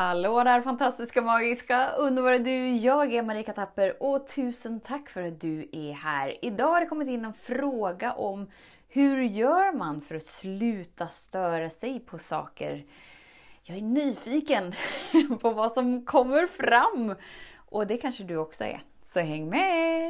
Hallå där fantastiska, magiska, underbara du! Jag är Marika Tapper och tusen tack för att du är här. Idag har det kommit in en fråga om hur gör man för att sluta störa sig på saker? Jag är nyfiken på vad som kommer fram och det kanske du också är. Så häng med!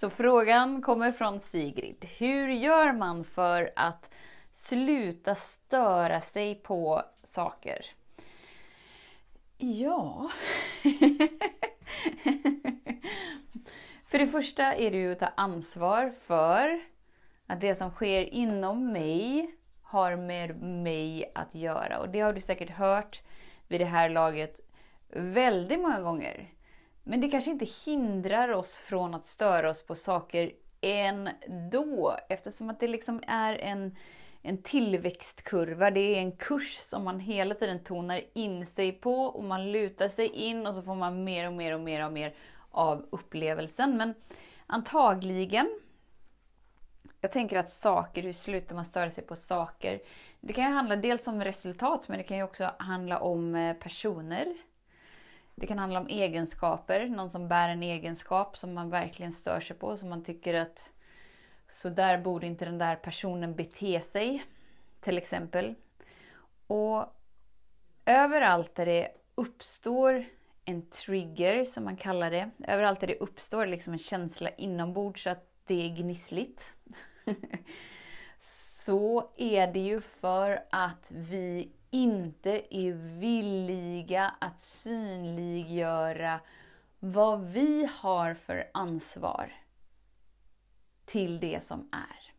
Så frågan kommer från Sigrid. Hur gör man för att sluta störa sig på saker? Ja... för det första är det ju att ta ansvar för att det som sker inom mig har med mig att göra. Och det har du säkert hört vid det här laget väldigt många gånger. Men det kanske inte hindrar oss från att störa oss på saker ändå. Eftersom att det liksom är en, en tillväxtkurva. Det är en kurs som man hela tiden tonar in sig på och man lutar sig in och så får man mer och mer och mer och mer av upplevelsen. Men antagligen jag tänker att saker, hur slutar man störa sig på saker? Det kan ju handla dels om resultat men det kan ju också handla om eh, personer. Det kan handla om egenskaper, någon som bär en egenskap som man verkligen stör sig på, som man tycker att så där borde inte den där personen bete sig, till exempel. Och överallt där det uppstår en trigger, som man kallar det, överallt där det uppstår liksom en känsla inombords att det är gnissligt, så är det ju för att vi inte är villiga att synliggöra vad vi har för ansvar till det som är.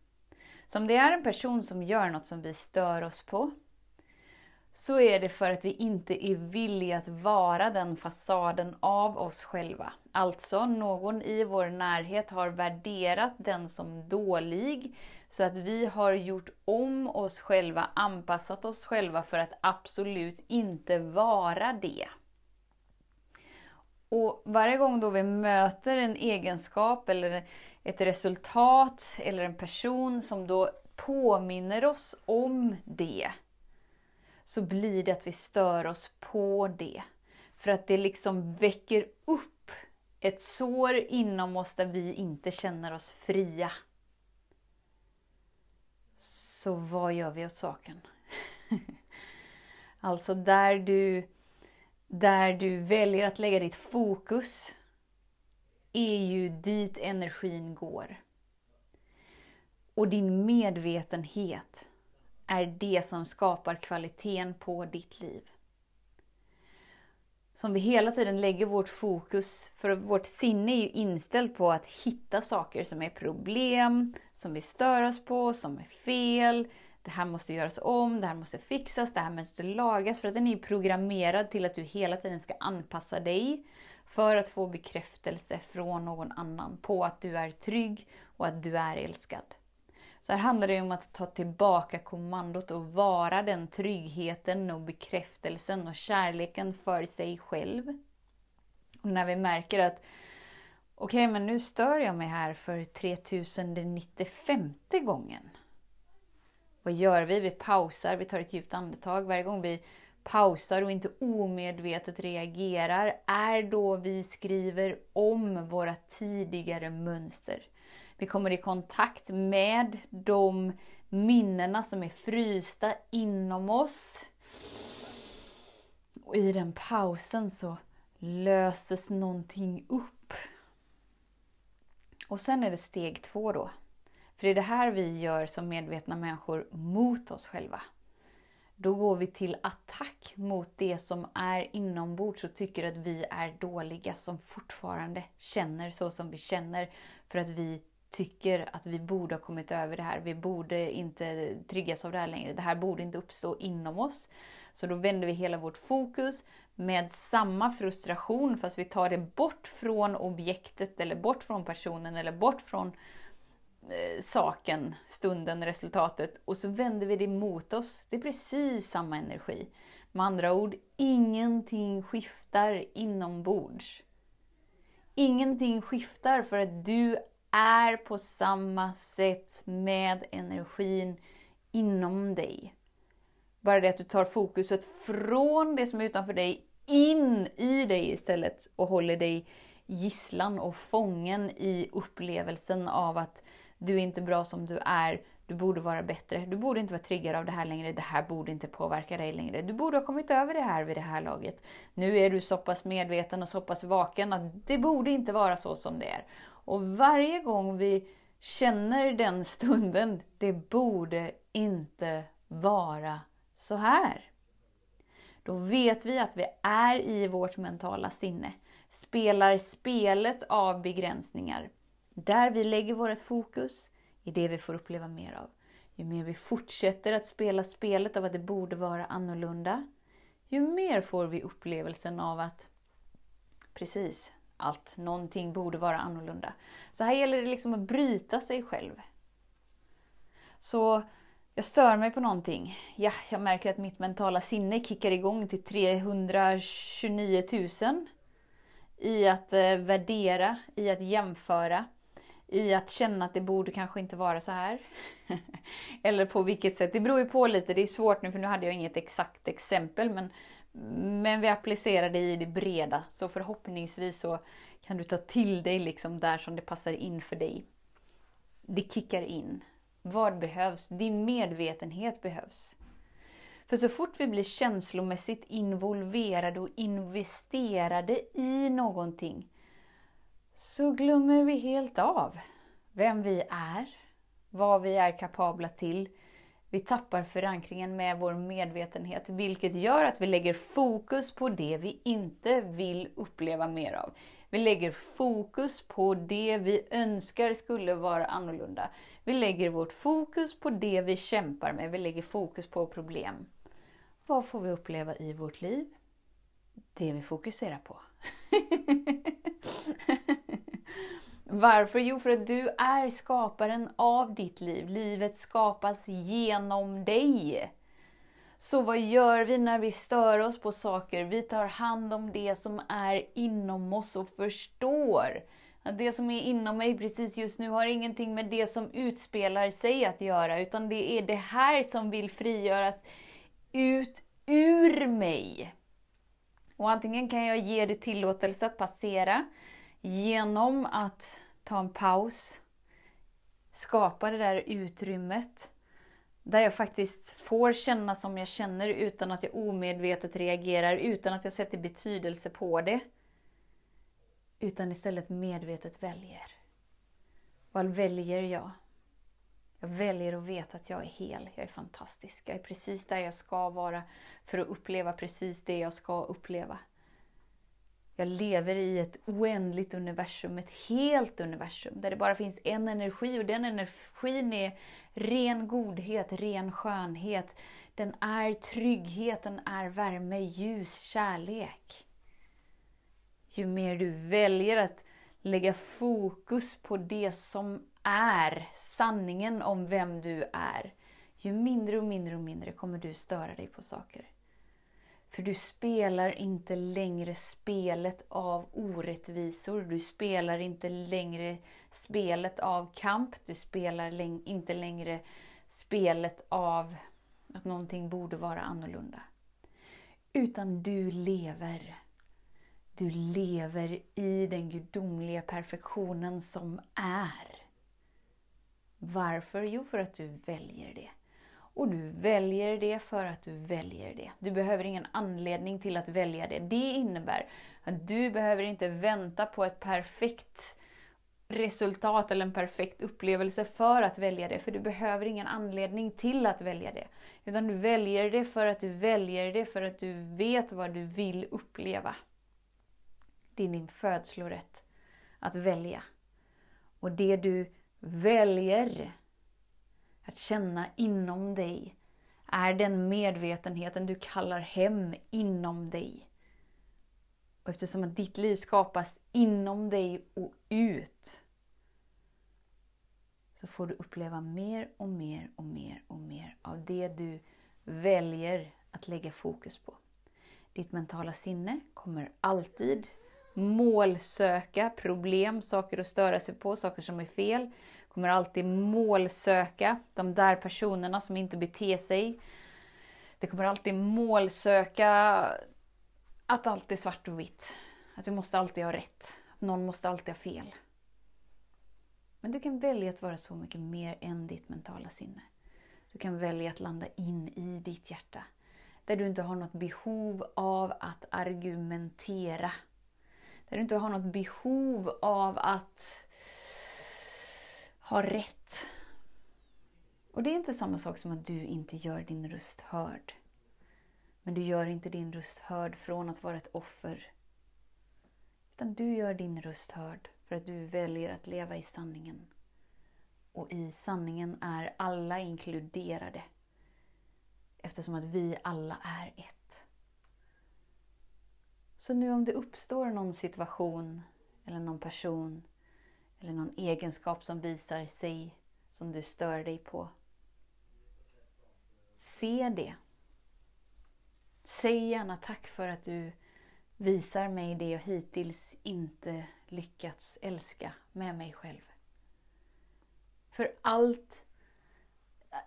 Så om det är en person som gör något som vi stör oss på, så är det för att vi inte är villiga att vara den fasaden av oss själva. Alltså, någon i vår närhet har värderat den som dålig, så att vi har gjort om oss själva, anpassat oss själva för att absolut inte vara det. Och varje gång då vi möter en egenskap eller ett resultat eller en person som då påminner oss om det, så blir det att vi stör oss på det. För att det liksom väcker upp ett sår inom oss där vi inte känner oss fria. Så vad gör vi åt saken? alltså där du, där du väljer att lägga ditt fokus är ju dit energin går. Och din medvetenhet är det som skapar kvaliteten på ditt liv. Som vi hela tiden lägger vårt fokus, för vårt sinne är ju inställt på att hitta saker som är problem, som vi stör oss på, som är fel. Det här måste göras om, det här måste fixas, det här måste lagas. För att den är programmerad till att du hela tiden ska anpassa dig för att få bekräftelse från någon annan på att du är trygg och att du är älskad. Så här handlar det om att ta tillbaka kommandot och vara den tryggheten och bekräftelsen och kärleken för sig själv. Och när vi märker att okej, men nu stör jag mig här för 3095 gången. Vad gör vi? Vi pausar, vi tar ett djupt andetag. Varje gång vi pausar och inte omedvetet reagerar är då vi skriver om våra tidigare mönster. Vi kommer i kontakt med de minnena som är frysta inom oss. Och i den pausen så löses någonting upp. Och sen är det steg två då. För det är det här vi gör som medvetna människor mot oss själva. Då går vi till attack mot det som är inombords och tycker att vi är dåliga som fortfarande känner så som vi känner för att vi tycker att vi borde ha kommit över det här. Vi borde inte triggas av det här längre. Det här borde inte uppstå inom oss. Så då vänder vi hela vårt fokus med samma frustration fast vi tar det bort från objektet eller bort från personen eller bort från eh, saken, stunden, resultatet och så vänder vi det mot oss. Det är precis samma energi. Med andra ord, ingenting skiftar inombords. Ingenting skiftar för att du är på samma sätt med energin inom dig. Bara det att du tar fokuset från det som är utanför dig in i dig istället och håller dig gisslan och fången i upplevelsen av att du är inte bra som du är. Du borde vara bättre. Du borde inte vara triggad av det här längre. Det här borde inte påverka dig längre. Du borde ha kommit över det här vid det här laget. Nu är du så pass medveten och så pass vaken att det borde inte vara så som det är. Och varje gång vi känner den stunden, det borde inte vara så här. Då vet vi att vi är i vårt mentala sinne, spelar spelet av begränsningar. Där vi lägger vårt fokus är det vi får uppleva mer av. Ju mer vi fortsätter att spela spelet av att det borde vara annorlunda, ju mer får vi upplevelsen av att precis, allt, någonting borde vara annorlunda. Så här gäller det liksom att bryta sig själv. Så jag stör mig på någonting. Ja, jag märker att mitt mentala sinne kickar igång till 329 000. I att eh, värdera, i att jämföra, i att känna att det borde kanske inte vara så här. Eller på vilket sätt. Det beror ju på lite. Det är svårt nu för nu hade jag inget exakt exempel. Men, men vi applicerar det i det breda. Så förhoppningsvis så kan du ta till dig liksom där som det passar in för dig. Det kickar in. Vad behövs? Din medvetenhet behövs. För så fort vi blir känslomässigt involverade och investerade i någonting så glömmer vi helt av vem vi är, vad vi är kapabla till. Vi tappar förankringen med vår medvetenhet, vilket gör att vi lägger fokus på det vi inte vill uppleva mer av. Vi lägger fokus på det vi önskar skulle vara annorlunda. Vi lägger vårt fokus på det vi kämpar med. Vi lägger fokus på problem. Vad får vi uppleva i vårt liv? Det vi fokuserar på. Varför? Jo, för att du är skaparen av ditt liv. Livet skapas genom dig. Så vad gör vi när vi stör oss på saker? Vi tar hand om det som är inom oss och förstår att det som är inom mig precis just nu har ingenting med det som utspelar sig att göra, utan det är det här som vill frigöras ut ur mig. Och antingen kan jag ge det tillåtelse att passera genom att ta en paus, skapa det där utrymmet där jag faktiskt får känna som jag känner utan att jag omedvetet reagerar, utan att jag sätter betydelse på det. Utan istället medvetet väljer. Vad väljer jag? Jag väljer att veta att jag är hel, jag är fantastisk, jag är precis där jag ska vara för att uppleva precis det jag ska uppleva. Jag lever i ett oändligt universum, ett helt universum, där det bara finns en energi och den energin är ren godhet, ren skönhet. Den är trygghet, den är värme, ljus, kärlek. Ju mer du väljer att lägga fokus på det som är sanningen om vem du är, ju mindre och mindre och mindre kommer du störa dig på saker. För du spelar inte längre spelet av orättvisor. Du spelar inte längre spelet av kamp. Du spelar inte längre spelet av att någonting borde vara annorlunda. Utan du lever. Du lever i den gudomliga perfektionen som är. Varför? Jo, för att du väljer det. Och du väljer det för att du väljer det. Du behöver ingen anledning till att välja det. Det innebär att du behöver inte vänta på ett perfekt resultat eller en perfekt upplevelse för att välja det. För du behöver ingen anledning till att välja det. Utan du väljer det för att du väljer det för att du vet vad du vill uppleva. Det är din födslorätt att välja. Och det du väljer att känna inom dig är den medvetenheten du kallar hem inom dig. Och eftersom att ditt liv skapas inom dig och ut så får du uppleva mer och mer och mer och mer av det du väljer att lägga fokus på. Ditt mentala sinne kommer alltid målsöka problem, saker att störa sig på, saker som är fel. Kommer alltid målsöka de där personerna som inte beter sig. Det kommer alltid målsöka att allt är svart och vitt. Att du måste alltid ha rätt. Att någon måste alltid ha fel. Men du kan välja att vara så mycket mer än ditt mentala sinne. Du kan välja att landa in i ditt hjärta. Där du inte har något behov av att argumentera. Där du inte har något behov av att har rätt. Och det är inte samma sak som att du inte gör din röst hörd. Men du gör inte din röst hörd från att vara ett offer. Utan du gör din röst hörd för att du väljer att leva i sanningen. Och i sanningen är alla inkluderade. Eftersom att vi alla är ett. Så nu om det uppstår någon situation eller någon person eller någon egenskap som visar sig som du stör dig på. Se det. Säg gärna tack för att du visar mig det jag hittills inte lyckats älska med mig själv. För allt,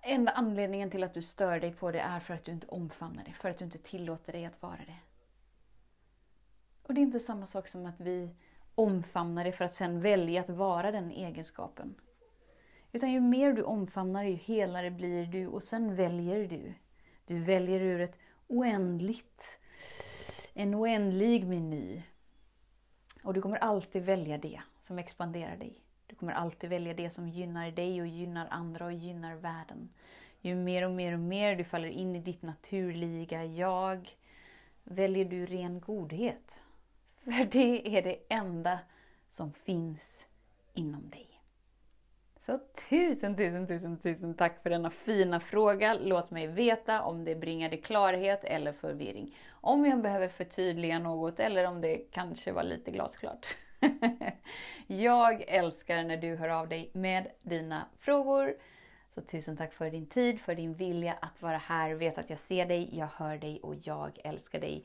enda anledningen till att du stör dig på det är för att du inte omfamnar det, för att du inte tillåter dig att vara det. Och det är inte samma sak som att vi Omfamna det för att sen välja att vara den egenskapen. Utan ju mer du omfamnar ju helare blir du och sen väljer du. Du väljer ur ett oändligt, en oändlig meny. Och du kommer alltid välja det som expanderar dig. Du kommer alltid välja det som gynnar dig och gynnar andra och gynnar världen. Ju mer och mer och mer du faller in i ditt naturliga jag väljer du ren godhet. För det är det enda som finns inom dig. Så tusen, tusen, tusen, tusen tack för denna fina fråga. Låt mig veta om det bringade klarhet eller förvirring. Om jag behöver förtydliga något eller om det kanske var lite glasklart. jag älskar när du hör av dig med dina frågor. Så tusen tack för din tid, för din vilja att vara här. Vet att jag ser dig, jag hör dig och jag älskar dig.